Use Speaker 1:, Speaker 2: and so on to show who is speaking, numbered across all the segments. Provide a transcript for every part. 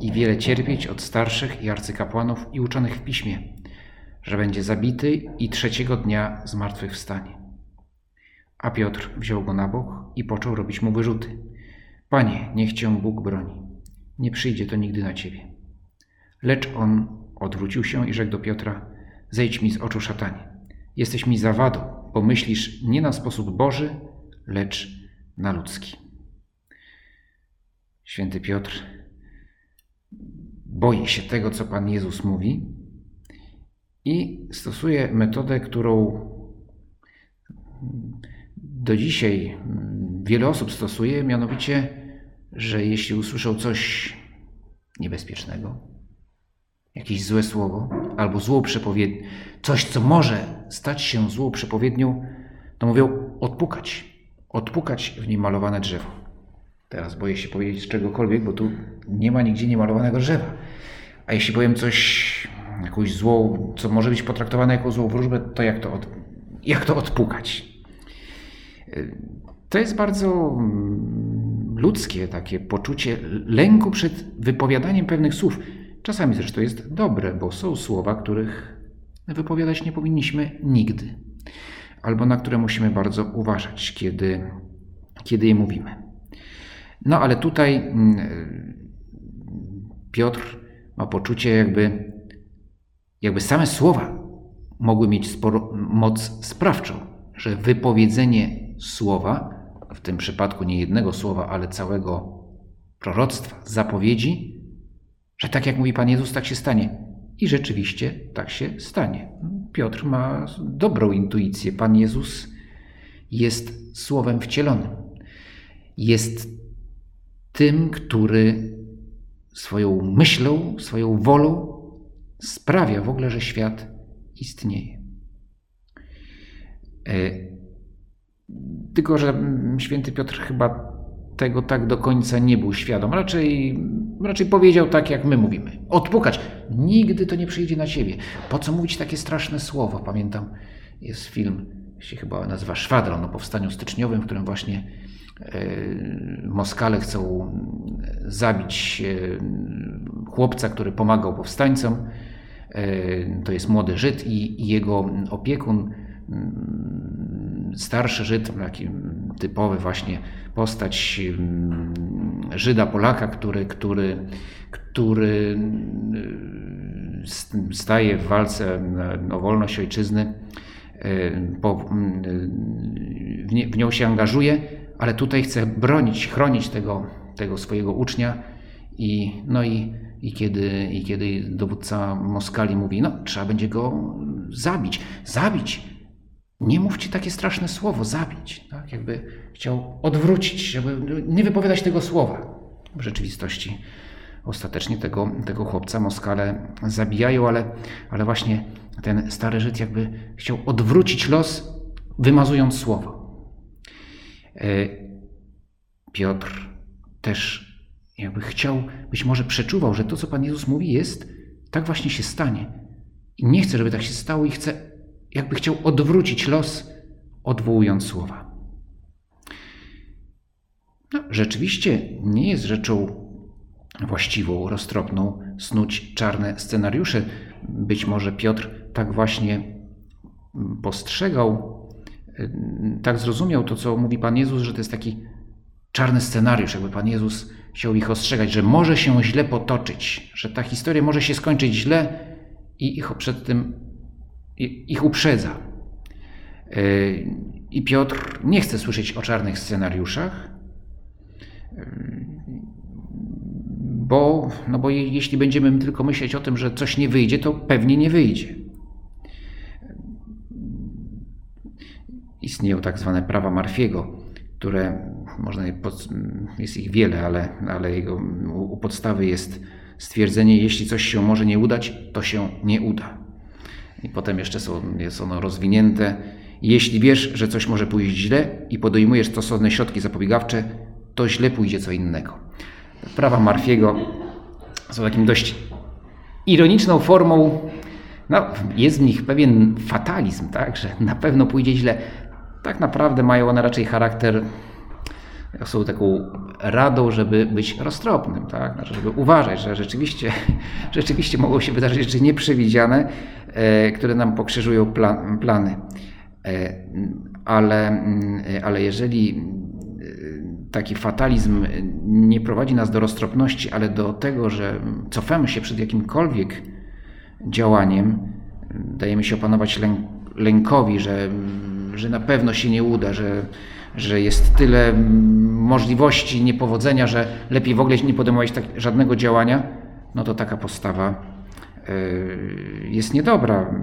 Speaker 1: i wiele cierpieć od starszych i arcykapłanów i uczonych w piśmie, że będzie zabity i trzeciego dnia zmartwychwstanie. A Piotr wziął go na bok i począł robić mu wyrzuty. Panie, niech cię Bóg broni. Nie przyjdzie to nigdy na ciebie. Lecz on odwrócił się i rzekł do Piotra: Zejdź mi z oczu, szatanie. Jesteś mi zawadą, bo myślisz nie na sposób Boży, lecz na ludzki. Święty Piotr boi się tego, co Pan Jezus mówi i stosuje metodę, którą do dzisiaj wiele osób stosuje, mianowicie, że jeśli usłyszą coś niebezpiecznego, jakieś złe słowo albo złą przepowiednię, coś, co może stać się złą przepowiednią, to mówią odpukać, odpukać w nim malowane drzewo. Teraz boję się powiedzieć czegokolwiek, bo tu nie ma nigdzie niemalowanego drzewa. A jeśli powiem coś, jakąś złą, co może być potraktowane jako złą wróżbę, to jak to, od, jak to odpukać? To jest bardzo mm, ludzkie takie poczucie lęku przed wypowiadaniem pewnych słów. Czasami zresztą jest dobre, bo są słowa, których wypowiadać nie powinniśmy nigdy, albo na które musimy bardzo uważać, kiedy, kiedy je mówimy. No ale tutaj mm, Piotr ma poczucie, jakby, jakby same słowa mogły mieć sporo, moc sprawczą, że wypowiedzenie słowa, w tym przypadku nie jednego słowa, ale całego proroctwa, zapowiedzi, że tak jak mówi Pan Jezus, tak się stanie. I rzeczywiście tak się stanie. Piotr ma dobrą intuicję. Pan Jezus jest słowem wcielonym. Jest tym, który swoją myślą, swoją wolą sprawia w ogóle, że świat istnieje. Tylko, że święty Piotr chyba tego tak do końca nie był świadom. Raczej, raczej powiedział tak, jak my mówimy. Odpukać. Nigdy to nie przyjdzie na ciebie. Po co mówić takie straszne słowo? Pamiętam, jest film, się chyba nazywa Szwadron o powstaniu styczniowym, w którym właśnie Moskale chcą zabić chłopca, który pomagał powstańcom. To jest młody Żyd i jego opiekun, starszy Żyd, taki typowy właśnie postać Żyda Polaka, który, który, który staje w walce o wolność ojczyzny, w nią się angażuje ale tutaj chce bronić, chronić tego, tego swojego ucznia i, no i, i, kiedy, i kiedy dowódca Moskali mówi, no trzeba będzie go zabić, zabić, nie mówcie takie straszne słowo, zabić. Tak? Jakby chciał odwrócić, żeby nie wypowiadać tego słowa. W rzeczywistości ostatecznie tego, tego chłopca Moskale zabijają, ale, ale właśnie ten stary Żyd jakby chciał odwrócić los, wymazując słowo. E, Piotr też jakby chciał, być może przeczuwał, że to, co Pan Jezus mówi, jest, tak właśnie się stanie. I nie chce, żeby tak się stało, i chce, jakby chciał odwrócić los, odwołując słowa. No, rzeczywiście nie jest rzeczą właściwą, roztropną snuć czarne scenariusze. Być może Piotr tak właśnie postrzegał tak zrozumiał to, co mówi Pan Jezus, że to jest taki czarny scenariusz, jakby Pan Jezus chciał ich ostrzegać, że może się źle potoczyć, że ta historia może się skończyć źle i ich przed tym ich uprzedza. E, I Piotr nie chce słyszeć o czarnych scenariuszach, bo, no bo jeśli będziemy tylko myśleć o tym, że coś nie wyjdzie, to pewnie nie wyjdzie. Istnieją tak zwane prawa Marfiego, które można jest ich wiele, ale, ale jego, u podstawy jest stwierdzenie, jeśli coś się może nie udać, to się nie uda. I potem jeszcze są, jest ono rozwinięte. Jeśli wiesz, że coś może pójść źle i podejmujesz stosowne środki zapobiegawcze, to źle pójdzie co innego. Prawa Marfiego są takim dość ironiczną formą. No, jest w nich pewien fatalizm, tak, że na pewno pójdzie źle. Tak naprawdę mają one raczej charakter są taką radą, żeby być roztropnym, tak? Znaczy, żeby uważać, że rzeczywiście, rzeczywiście mogą się wydarzyć rzeczy nieprzewidziane, e, które nam pokrzyżują plan, plany. E, ale, mm, ale jeżeli e, taki fatalizm nie prowadzi nas do roztropności, ale do tego, że cofamy się przed jakimkolwiek działaniem, dajemy się opanować lęk, lękowi, że, że na pewno się nie uda, że, że jest tyle możliwości niepowodzenia, że lepiej w ogóle nie podejmować tak, żadnego działania, no to taka postawa yy, jest niedobra.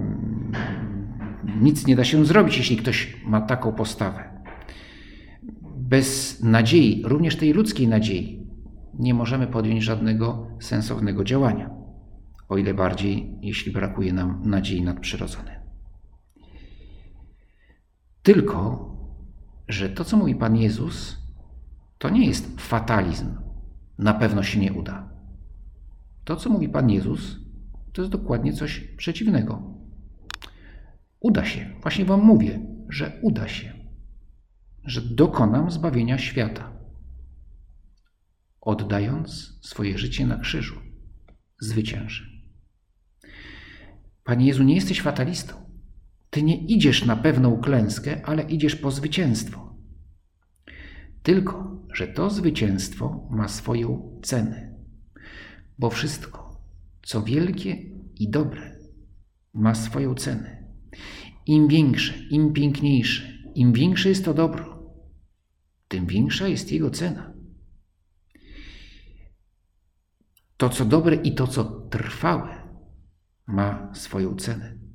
Speaker 1: Nic nie da się zrobić, jeśli ktoś ma taką postawę. Bez nadziei, również tej ludzkiej nadziei, nie możemy podjąć żadnego sensownego działania, o ile bardziej, jeśli brakuje nam nadziei nadprzyrodzonej. Tylko że to, co mówi Pan Jezus, to nie jest fatalizm. Na pewno się nie uda. To, co mówi Pan Jezus, to jest dokładnie coś przeciwnego. Uda się. Właśnie Wam mówię, że uda się. Że dokonam zbawienia świata. Oddając swoje życie na krzyżu, zwycięży. Panie Jezu, nie jesteś fatalistą. Ty nie idziesz na pewną klęskę, ale idziesz po zwycięstwo. Tylko, że to zwycięstwo ma swoją cenę, bo wszystko, co wielkie i dobre, ma swoją cenę. Im większe, im piękniejsze, im większe jest to dobro, tym większa jest jego cena. To, co dobre i to, co trwałe, ma swoją cenę.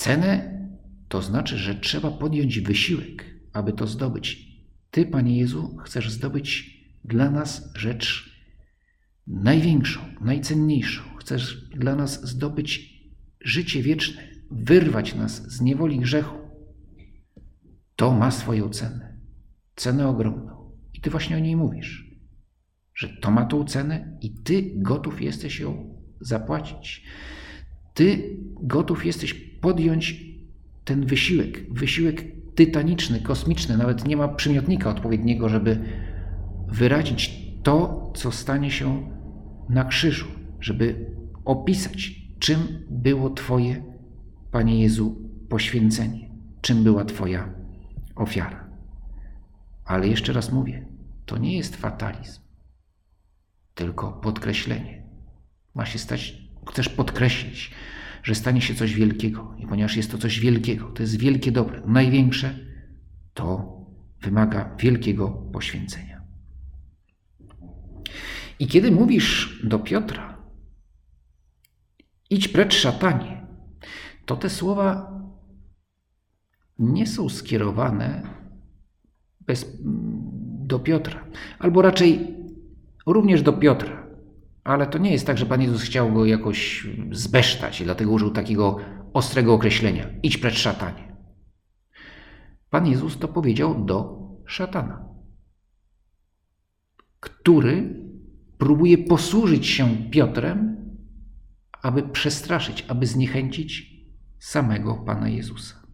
Speaker 1: Cenę to znaczy, że trzeba podjąć wysiłek, aby to zdobyć. Ty, Panie Jezu, chcesz zdobyć dla nas rzecz największą, najcenniejszą. Chcesz dla nas zdobyć życie wieczne, wyrwać nas z niewoli grzechu. To ma swoją cenę, cenę ogromną. I Ty właśnie o niej mówisz, że to ma tą cenę i Ty gotów jesteś ją zapłacić. Ty gotów jesteś podjąć ten wysiłek, wysiłek tytaniczny, kosmiczny, nawet nie ma przymiotnika odpowiedniego, żeby wyrazić to, co stanie się na krzyżu, żeby opisać, czym było Twoje, Panie Jezu, poświęcenie, czym była Twoja ofiara. Ale jeszcze raz mówię, to nie jest fatalizm, tylko podkreślenie. Ma się stać, chcesz podkreślić, że stanie się coś wielkiego. I ponieważ jest to coś wielkiego, to jest wielkie dobre, największe, to wymaga wielkiego poświęcenia. I kiedy mówisz do Piotra, idź precz szatanie, to te słowa nie są skierowane bez, do Piotra, albo raczej również do Piotra. Ale to nie jest tak, że Pan Jezus chciał go jakoś zbesztać i dlatego użył takiego ostrego określenia. Idź precz szatanie. Pan Jezus to powiedział do szatana, który próbuje posłużyć się Piotrem, aby przestraszyć, aby zniechęcić samego Pana Jezusa.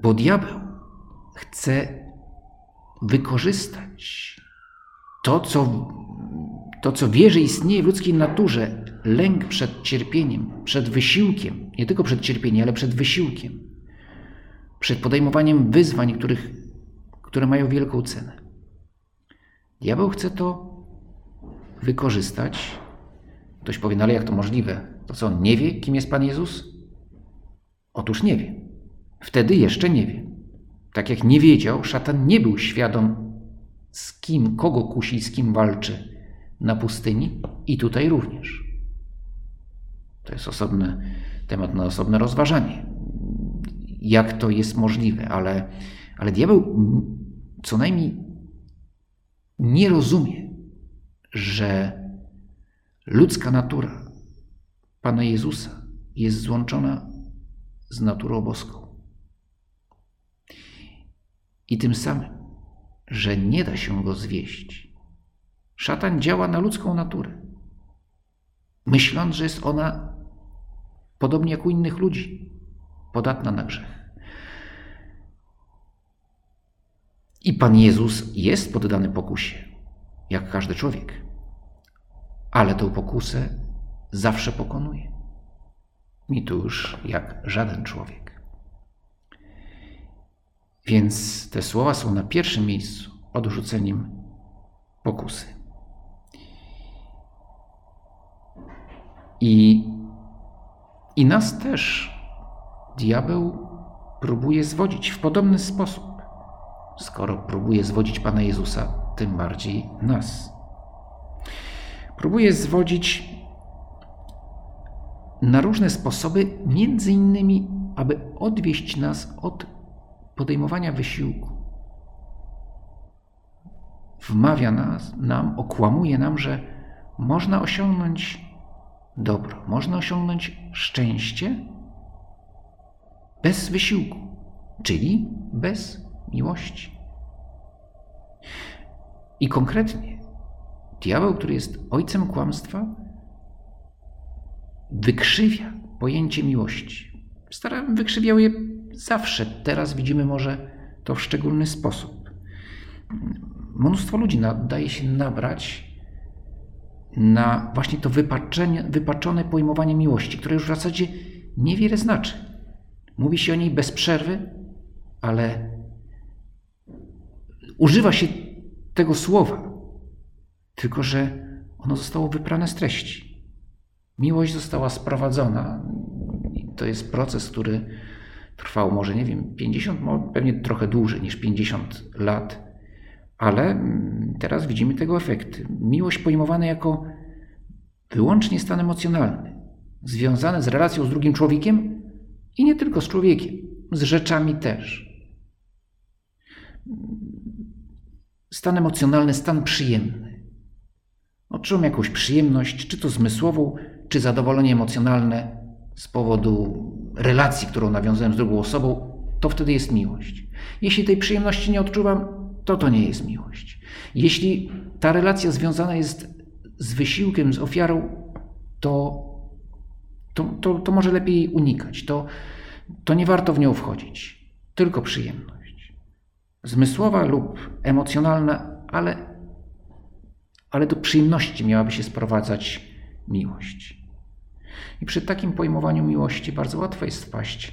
Speaker 1: Bo diabeł chce wykorzystać to, co, to, co wie, że istnieje w ludzkiej naturze, lęk przed cierpieniem, przed wysiłkiem, nie tylko przed cierpieniem, ale przed wysiłkiem, przed podejmowaniem wyzwań, których, które mają wielką cenę. Diabeł chce to wykorzystać. Ktoś powie, no ale jak to możliwe? To co, on nie wie, kim jest Pan Jezus? Otóż nie wie. Wtedy jeszcze nie wie. Tak jak nie wiedział, szatan nie był świadom z kim, kogo kusi, z kim walczy na pustyni i tutaj również. To jest osobny temat na osobne rozważanie. Jak to jest możliwe, ale, Ale diabeł co najmniej nie rozumie, że ludzka natura Pana Jezusa jest złączona z naturą boską. I tym samym, że nie da się go zwieść. Szatan działa na ludzką naturę, myśląc, że jest ona, podobnie jak u innych ludzi, podatna na grzech. I Pan Jezus jest poddany pokusie, jak każdy człowiek, ale tę pokusę zawsze pokonuje. I tu już jak żaden człowiek. Więc te słowa są na pierwszym miejscu odrzuceniem pokusy. I, I nas też diabeł próbuje zwodzić w podobny sposób. Skoro próbuje zwodzić Pana Jezusa, tym bardziej nas. Próbuje zwodzić na różne sposoby, między innymi, aby odwieść nas od podejmowania wysiłku. Wmawia nas, nam, okłamuje nam, że można osiągnąć dobro, można osiągnąć szczęście bez wysiłku, czyli bez miłości. I konkretnie, diabeł, który jest ojcem kłamstwa, wykrzywia pojęcie miłości. Starałem, wykrzywiał je zawsze. Teraz widzimy może to w szczególny sposób. Mnóstwo ludzi daje się nabrać na właśnie to wypaczenie, wypaczone pojmowanie miłości, które już w zasadzie niewiele znaczy. Mówi się o niej bez przerwy, ale używa się tego słowa, tylko że ono zostało wyprane z treści. Miłość została sprowadzona. To jest proces, który trwał może, nie wiem, 50, pewnie trochę dłużej niż 50 lat, ale teraz widzimy tego efekty. Miłość pojmowana jako wyłącznie stan emocjonalny, związany z relacją z drugim człowiekiem i nie tylko z człowiekiem, z rzeczami też. Stan emocjonalny, stan przyjemny. Odczułem jakąś przyjemność, czy to zmysłową, czy zadowolenie emocjonalne z powodu relacji, którą nawiązałem z drugą osobą, to wtedy jest miłość. Jeśli tej przyjemności nie odczuwam, to to nie jest miłość. Jeśli ta relacja związana jest z wysiłkiem, z ofiarą, to, to, to, to może lepiej jej unikać. To, to nie warto w nią wchodzić. Tylko przyjemność. Zmysłowa lub emocjonalna, ale, ale do przyjemności miałaby się sprowadzać miłość. I przy takim pojmowaniu miłości bardzo łatwo jest wpaść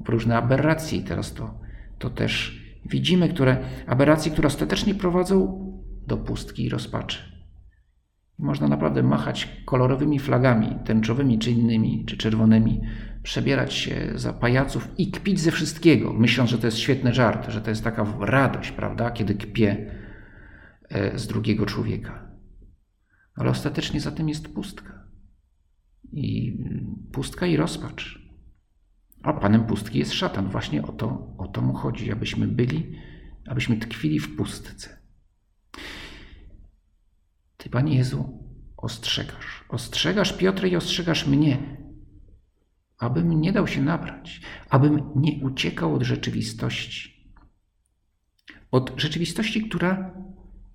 Speaker 1: w różne aberracje. I teraz to, to też widzimy, które aberracje, które ostatecznie prowadzą do pustki i rozpaczy. Można naprawdę machać kolorowymi flagami, tęczowymi czy innymi, czy czerwonymi, przebierać się za pajaców i kpić ze wszystkiego, myśląc, że to jest świetny żart, że to jest taka radość, prawda, kiedy kpię e, z drugiego człowieka. Ale ostatecznie za tym jest pustka. I pustka i rozpacz. A panem pustki jest szatan. Właśnie o to, o to mu chodzi, abyśmy byli, abyśmy tkwili w pustce. Ty, Panie Jezu, ostrzegasz. Ostrzegasz Piotra i ostrzegasz mnie, abym nie dał się nabrać, abym nie uciekał od rzeczywistości. Od rzeczywistości, która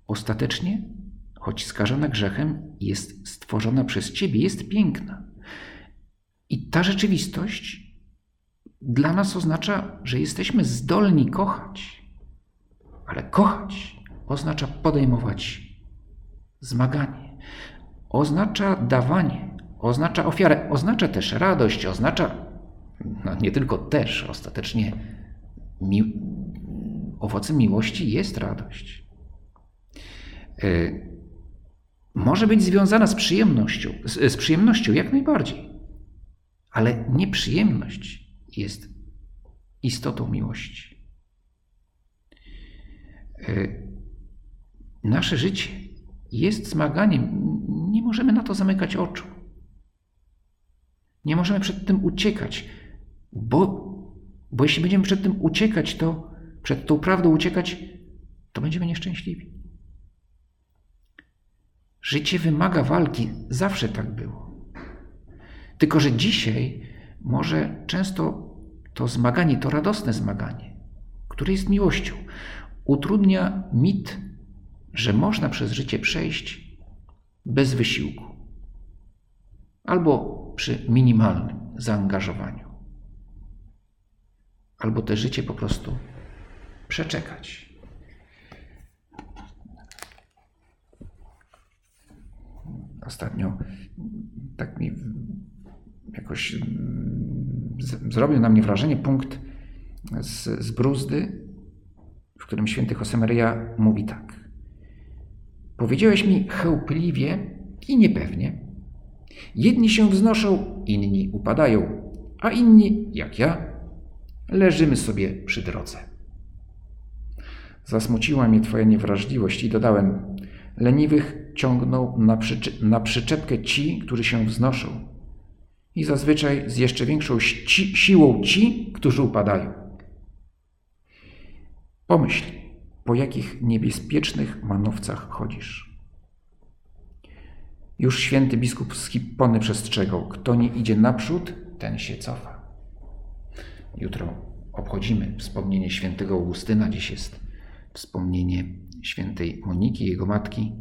Speaker 1: ostatecznie, choć skażona grzechem, jest stworzona przez Ciebie, jest piękna. I ta rzeczywistość dla nas oznacza, że jesteśmy zdolni kochać, ale kochać oznacza podejmować zmaganie. Oznacza dawanie, oznacza ofiarę, oznacza też radość, oznacza no nie tylko też, ostatecznie mi, owocem miłości jest radość. Yy, może być związana z przyjemnością, z, z przyjemnością jak najbardziej, ale nieprzyjemność jest istotą miłości. Yy, nasze życie jest zmaganiem. Nie możemy na to zamykać oczu. Nie możemy przed tym uciekać, bo, bo jeśli będziemy przed tym uciekać, to przed tą prawdą uciekać, to będziemy nieszczęśliwi. Życie wymaga walki, zawsze tak było. Tylko, że dzisiaj może często to zmaganie, to radosne zmaganie, które jest miłością, utrudnia mit, że można przez życie przejść bez wysiłku albo przy minimalnym zaangażowaniu, albo te życie po prostu przeczekać. Ostatnio tak mi jakoś mm, zrobił na mnie wrażenie punkt z, z Bruzdy, w którym święty Josemaria mówi tak. Powiedziałeś mi chełpliwie i niepewnie. Jedni się wznoszą, inni upadają, a inni, jak ja, leżymy sobie przy drodze. Zasmuciła mnie Twoja niewrażliwość i dodałem: Leniwych ciągną na, na przyczepkę ci, którzy się wznoszą, i zazwyczaj z jeszcze większą ci siłą ci, którzy upadają. Pomyśl, po jakich niebezpiecznych manowcach chodzisz. Już święty biskup z Hippony przestrzegał, kto nie idzie naprzód, ten się cofa. Jutro obchodzimy wspomnienie świętego Augustyna, dziś jest wspomnienie świętej Moniki, jego matki.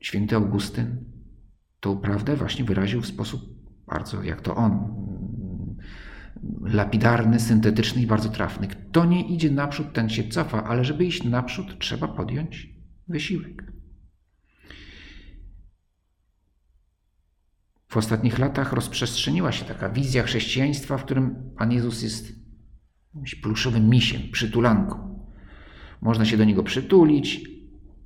Speaker 1: Święty Augustyn tą prawdę właśnie wyraził w sposób bardzo, jak to on, lapidarny, syntetyczny i bardzo trafny. Kto nie idzie naprzód, ten się cofa, ale żeby iść naprzód, trzeba podjąć wysiłek. W ostatnich latach rozprzestrzeniła się taka wizja chrześcijaństwa, w którym Pan Jezus jest pluszowym misiem, przytulanką. Można się do niego przytulić,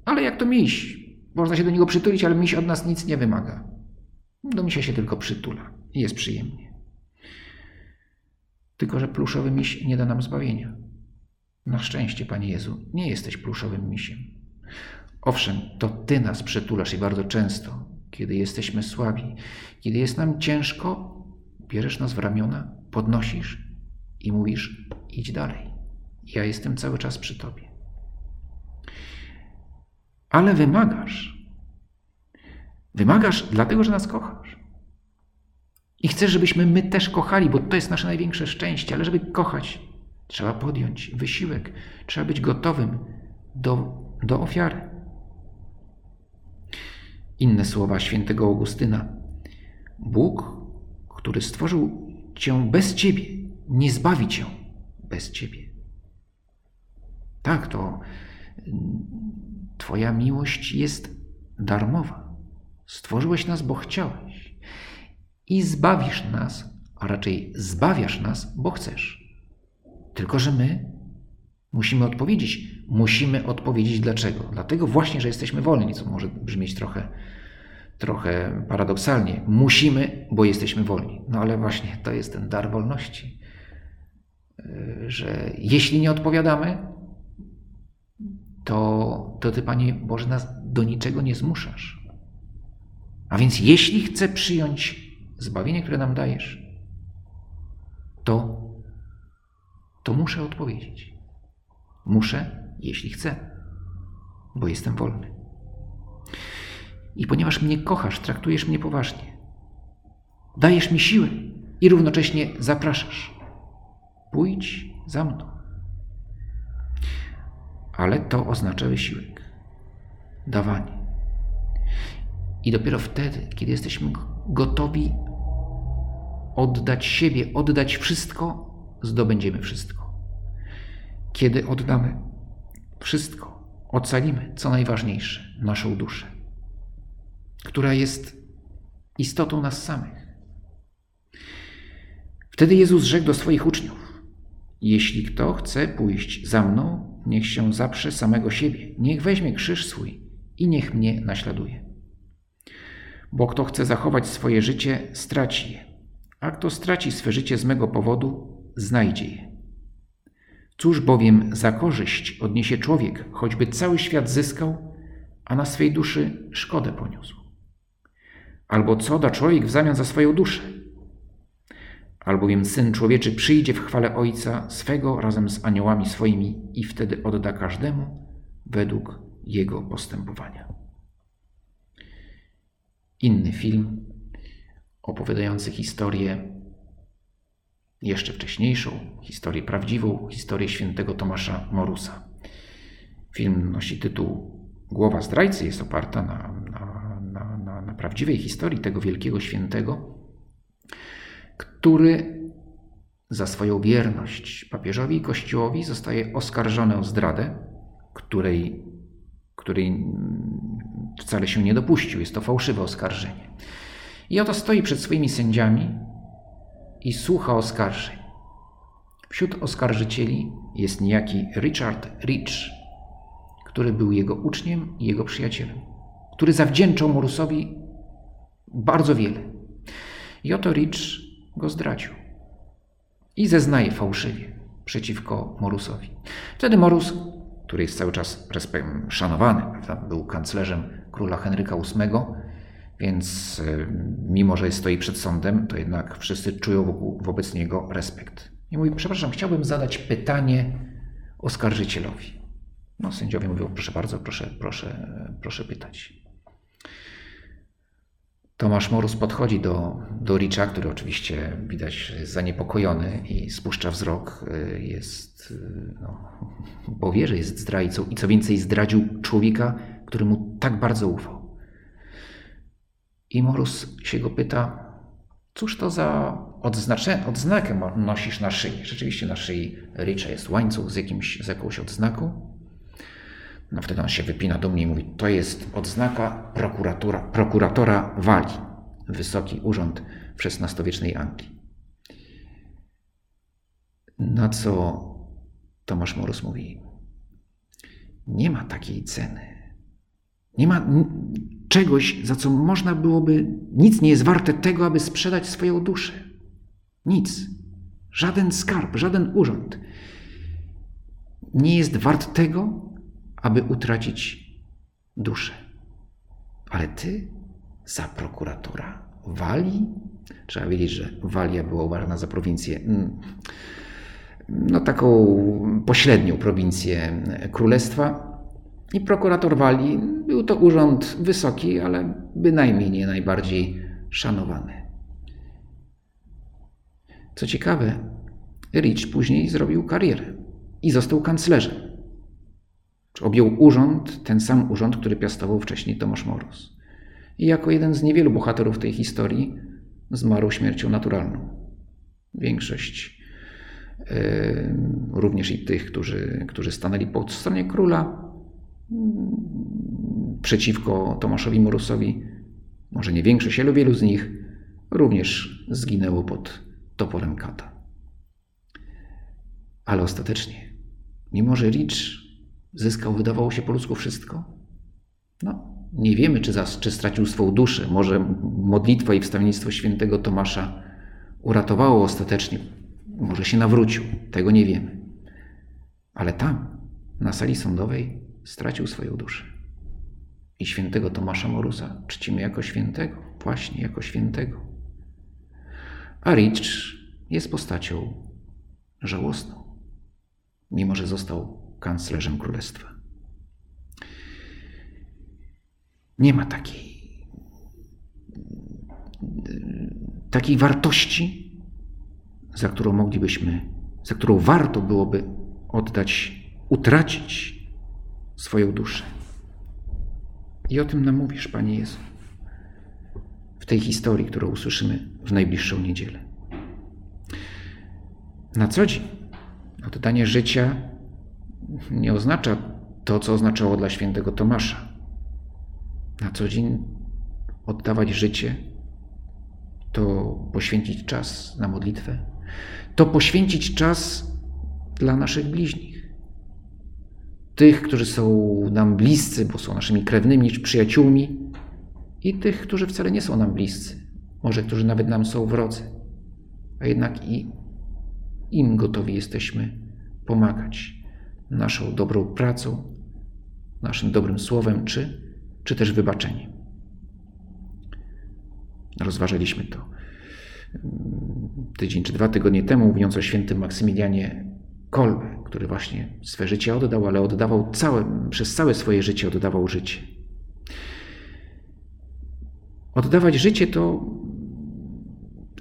Speaker 1: ale jak to miś? Można się do niego przytulić, ale miś od nas nic nie wymaga. Do misia się tylko przytula i jest przyjemnie. Tylko, że pluszowy miś nie da nam zbawienia. Na szczęście, Panie Jezu, nie jesteś pluszowym misiem. Owszem, to Ty nas przytulasz i bardzo często, kiedy jesteśmy słabi, kiedy jest nam ciężko, bierzesz nas w ramiona, podnosisz i mówisz: idź dalej. Ja jestem cały czas przy Tobie. Ale wymagasz. Wymagasz dlatego, że nas kochasz. I chcesz, żebyśmy my też kochali, bo to jest nasze największe szczęście, ale żeby kochać, trzeba podjąć wysiłek, trzeba być gotowym do, do ofiary. Inne słowa świętego Augustyna. Bóg, który stworzył cię bez ciebie, nie zbawi cię bez ciebie. Tak, to Twoja miłość jest darmowa. Stworzyłeś nas, bo chciałeś i zbawisz nas, a raczej zbawiasz nas, bo chcesz. Tylko, że my musimy odpowiedzieć. Musimy odpowiedzieć dlaczego. Dlatego właśnie, że jesteśmy wolni, co może brzmieć trochę, trochę paradoksalnie. Musimy, bo jesteśmy wolni. No ale właśnie to jest ten dar wolności, że jeśli nie odpowiadamy, to, to Ty, Panie Boże, nas do niczego nie zmuszasz. A więc jeśli chcę przyjąć zbawienie, które nam dajesz, to, to muszę odpowiedzieć. Muszę, jeśli chcę, bo jestem wolny. I ponieważ mnie kochasz, traktujesz mnie poważnie. Dajesz mi siłę i równocześnie zapraszasz. Pójdź za mną. Ale to oznacza wysiłek, dawanie. I dopiero wtedy, kiedy jesteśmy gotowi oddać siebie, oddać wszystko, zdobędziemy wszystko. Kiedy oddamy wszystko, ocalimy, co najważniejsze, naszą duszę, która jest istotą nas samych. Wtedy Jezus rzekł do swoich uczniów: Jeśli kto chce pójść za mną, niech się zaprze samego siebie, niech weźmie krzyż swój i niech mnie naśladuje. Bo kto chce zachować swoje życie, straci je a kto straci swe życie z mego powodu, znajdzie je. Cóż bowiem za korzyść odniesie człowiek, choćby cały świat zyskał, a na swej duszy szkodę poniósł? Albo co da człowiek w zamian za swoją duszę?
Speaker 2: Albowiem Syn Człowieczy przyjdzie w chwale Ojca swego razem z aniołami swoimi i wtedy odda każdemu według jego postępowania. Inny film opowiadający historię jeszcze wcześniejszą, historię prawdziwą, historię świętego Tomasza Morusa. Film nosi tytuł Głowa zdrajcy, jest oparta na, na, na, na, prawdziwej historii tego wielkiego świętego, który za swoją wierność papieżowi i kościołowi zostaje oskarżony o zdradę, której, której wcale się nie dopuścił. Jest to fałszywe oskarżenie. I oto stoi przed swoimi sędziami i słucha oskarżeń. Wśród oskarżycieli jest niejaki Richard Rich, który był jego uczniem i jego przyjacielem, który zawdzięczał Morusowi bardzo wiele. I oto Rich go zdradził i zeznaje fałszywie przeciwko Morusowi. Wtedy Morus, który jest cały czas szanowany, prawda? był kanclerzem króla Henryka VIII, więc e, mimo, że stoi przed sądem, to jednak wszyscy czują wobec niego respekt. I mówi, przepraszam, chciałbym zadać pytanie oskarżycielowi. No, sędziowie mówią, proszę bardzo, proszę, proszę, proszę pytać. Tomasz Morus podchodzi do, do Richa, który oczywiście widać jest zaniepokojony i spuszcza wzrok. E, jest, e, no, bo wie, że jest zdrajcą i co więcej zdradził człowieka, który mu tak bardzo ufał. I Morus się go pyta, cóż to za odznacze, odznakę nosisz na szyi? Rzeczywiście na szyi Richa jest łańcuch z, jakimś, z jakąś odznaką. No wtedy on się wypina do mnie i mówi, to jest odznaka prokuratora, prokuratora Walii. Wysoki urząd XVI-wiecznej Anglii. Na co Tomasz Morus mówi, nie ma takiej ceny. Nie ma czegoś, za co można byłoby, nic nie jest warte tego, aby sprzedać swoją duszę. Nic. Żaden skarb, żaden urząd nie jest wart tego, aby utracić duszę. Ale ty za prokuratora Walii? Trzeba wiedzieć, że Walia była uważana za prowincję, mm, no taką pośrednią prowincję królestwa, i prokurator Walii był to urząd wysoki, ale bynajmniej nie najbardziej szanowany. Co ciekawe, Rich później zrobił karierę i został kanclerzem. Objął urząd, ten sam urząd, który piastował wcześniej Tomasz Morus. I jako jeden z niewielu bohaterów tej historii zmarł śmiercią naturalną. Większość, yy, również i tych, którzy, którzy stanęli po stronie króla, przeciwko Tomaszowi Morusowi, może nie większość, ale wielu z nich również zginęło pod toporem kata. Ale ostatecznie, mimo że Rich zyskał, wydawało się po ludzku wszystko, no, nie wiemy, czy, zas, czy stracił swą duszę. Może modlitwa i wstawiennictwo świętego Tomasza uratowało ostatecznie. Może się nawrócił. Tego nie wiemy. Ale tam, na sali sądowej, stracił swoją duszę. I świętego Tomasza Morusa czcimy jako świętego, właśnie jako świętego. A Rich jest postacią żałosną, mimo że został kanclerzem królestwa. Nie ma takiej, takiej wartości, za którą moglibyśmy, za którą warto byłoby oddać, utracić swoją duszę. I o tym nam mówisz, Panie Jezu, w tej historii, którą usłyszymy w najbliższą niedzielę. Na co dzień oddanie życia nie oznacza to, co oznaczało dla świętego Tomasza. Na co dzień oddawać życie to poświęcić czas na modlitwę, to poświęcić czas dla naszych bliźnich. Tych, którzy są nam bliscy, bo są naszymi krewnymi czy przyjaciółmi, i tych, którzy wcale nie są nam bliscy, może którzy nawet nam są wrodzy, a jednak i im gotowi jesteśmy pomagać naszą dobrą pracą, naszym dobrym słowem, czy, czy też wybaczeniem. Rozważaliśmy to tydzień czy dwa tygodnie temu, mówiąc o świętym Maksymilianie Kolbe, który właśnie swe życie oddał, ale oddawał całe, przez całe swoje życie oddawał życie. Oddawać życie to,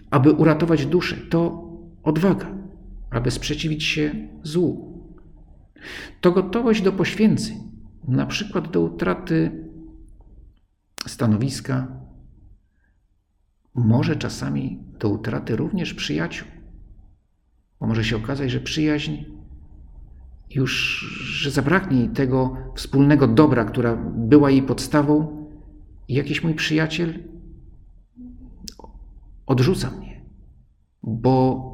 Speaker 2: aby uratować duszę, to odwaga, aby sprzeciwić się złu. To gotowość do poświęceń, na przykład do utraty stanowiska, może czasami do utraty również przyjaciół. Bo może się okazać, że przyjaźń już, że zabraknie jej tego wspólnego dobra, która była jej podstawą, i jakiś mój przyjaciel odrzuca mnie, bo,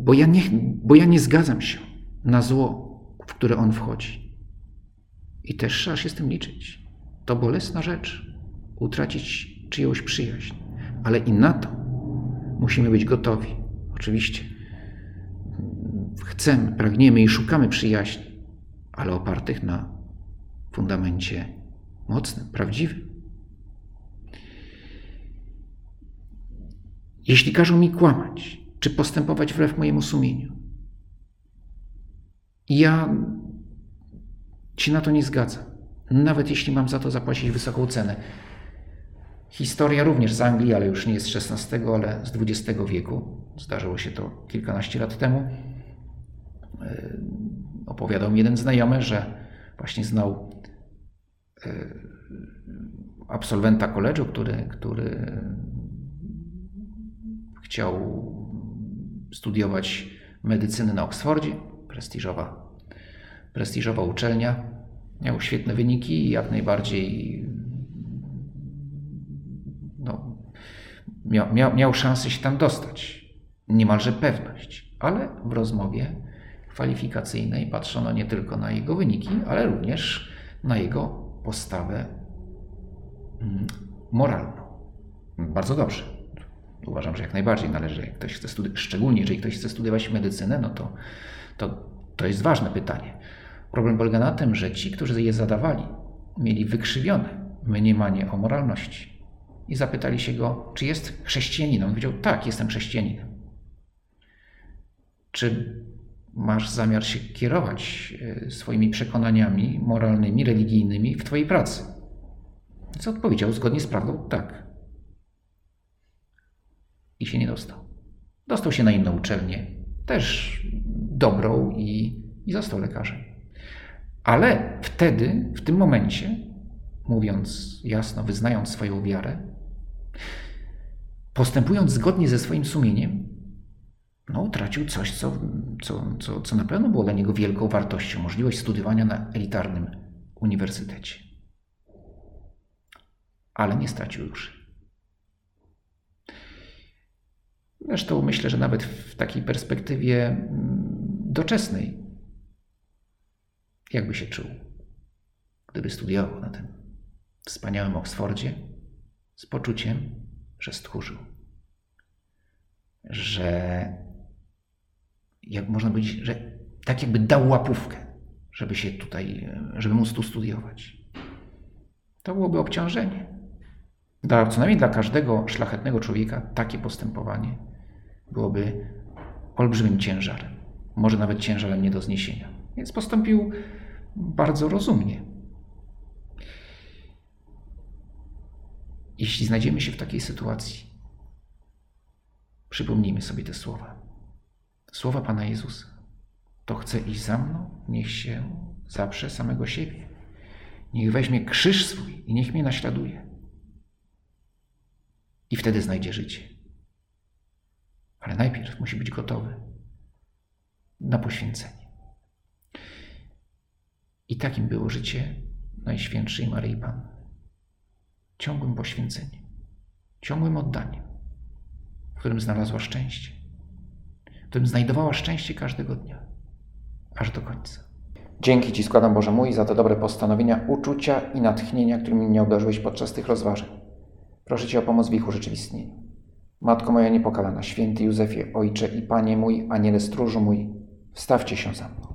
Speaker 2: bo, ja nie, bo ja nie zgadzam się na zło, w które on wchodzi. I też trzeba się z tym liczyć. To bolesna rzecz utracić czyjąś przyjaźń, ale i na to musimy być gotowi. Oczywiście chcemy, pragniemy i szukamy przyjaźni, ale opartych na fundamencie mocnym, prawdziwym. Jeśli każą mi kłamać, czy postępować wbrew mojemu sumieniu, ja się na to nie zgadzam, nawet jeśli mam za to zapłacić wysoką cenę. Historia również z Anglii, ale już nie z XVI, ale z XX wieku. Zdarzyło się to kilkanaście lat temu. E, opowiadał mi jeden znajomy, że właśnie znał e, absolwenta koledżu, który, który chciał studiować medycynę na Oksfordzie, prestiżowa, prestiżowa uczelnia. Miał świetne wyniki i jak najbardziej no, miał, miał, miał szansę się tam dostać. Niemalże pewność. Ale w rozmowie kwalifikacyjnej patrzono nie tylko na jego wyniki, ale również na jego postawę mm, moralną. Bardzo dobrze. Uważam, że jak najbardziej należy, jak ktoś chce studiować, szczególnie jeżeli ktoś chce studiować medycynę, no to, to, to jest ważne pytanie. Problem polega na tym, że ci, którzy je zadawali, mieli wykrzywione mniemanie o moralności. I zapytali się go, czy jest chrześcijaninem. On powiedział, tak, jestem chrześcijaninem. Czy masz zamiar się kierować e, swoimi przekonaniami moralnymi, religijnymi w Twojej pracy? Co odpowiedział zgodnie z prawdą? Tak. I się nie dostał. Dostał się na inną uczelnię, też dobrą i, i został lekarzem. Ale wtedy, w tym momencie, mówiąc jasno, wyznając swoją wiarę, postępując zgodnie ze swoim sumieniem, no, utracił coś, co, co, co, co na pewno było dla niego wielką wartością możliwość studiowania na elitarnym uniwersytecie. Ale nie stracił duszy. Zresztą myślę, że nawet w takiej perspektywie mm, doczesnej, jakby się czuł, gdyby studiował na tym wspaniałym Oksfordzie z poczuciem, że stchórzył, że jak można powiedzieć, że tak jakby dał łapówkę, żeby się tutaj, żeby móc tu studiować. To byłoby obciążenie. Dla, co najmniej dla każdego szlachetnego człowieka takie postępowanie byłoby olbrzymim ciężarem, może nawet ciężarem nie do zniesienia. Więc postąpił bardzo rozumnie. Jeśli znajdziemy się w takiej sytuacji, przypomnijmy sobie te słowa. Słowa Pana Jezusa. To chce iść za mną, niech się zaprze samego siebie. Niech weźmie krzyż swój i niech mnie naśladuje. I wtedy znajdzie życie. Ale najpierw musi być gotowy na poświęcenie. I takim było życie Najświętszej Maryi Panny ciągłym poświęceniem, ciągłym oddaniem, w którym znalazła szczęście, w którym znajdowała szczęście każdego dnia, aż do końca.
Speaker 1: Dzięki Ci składam, Boże mój, za te dobre postanowienia, uczucia i natchnienia, którymi mnie obdarzyłeś podczas tych rozważań. Proszę Cię o pomoc w ich urzeczywistnieniu. Matko moja niepokalana, święty Józefie, Ojcze i Panie mój, Aniele stróżu mój, wstawcie się za mną.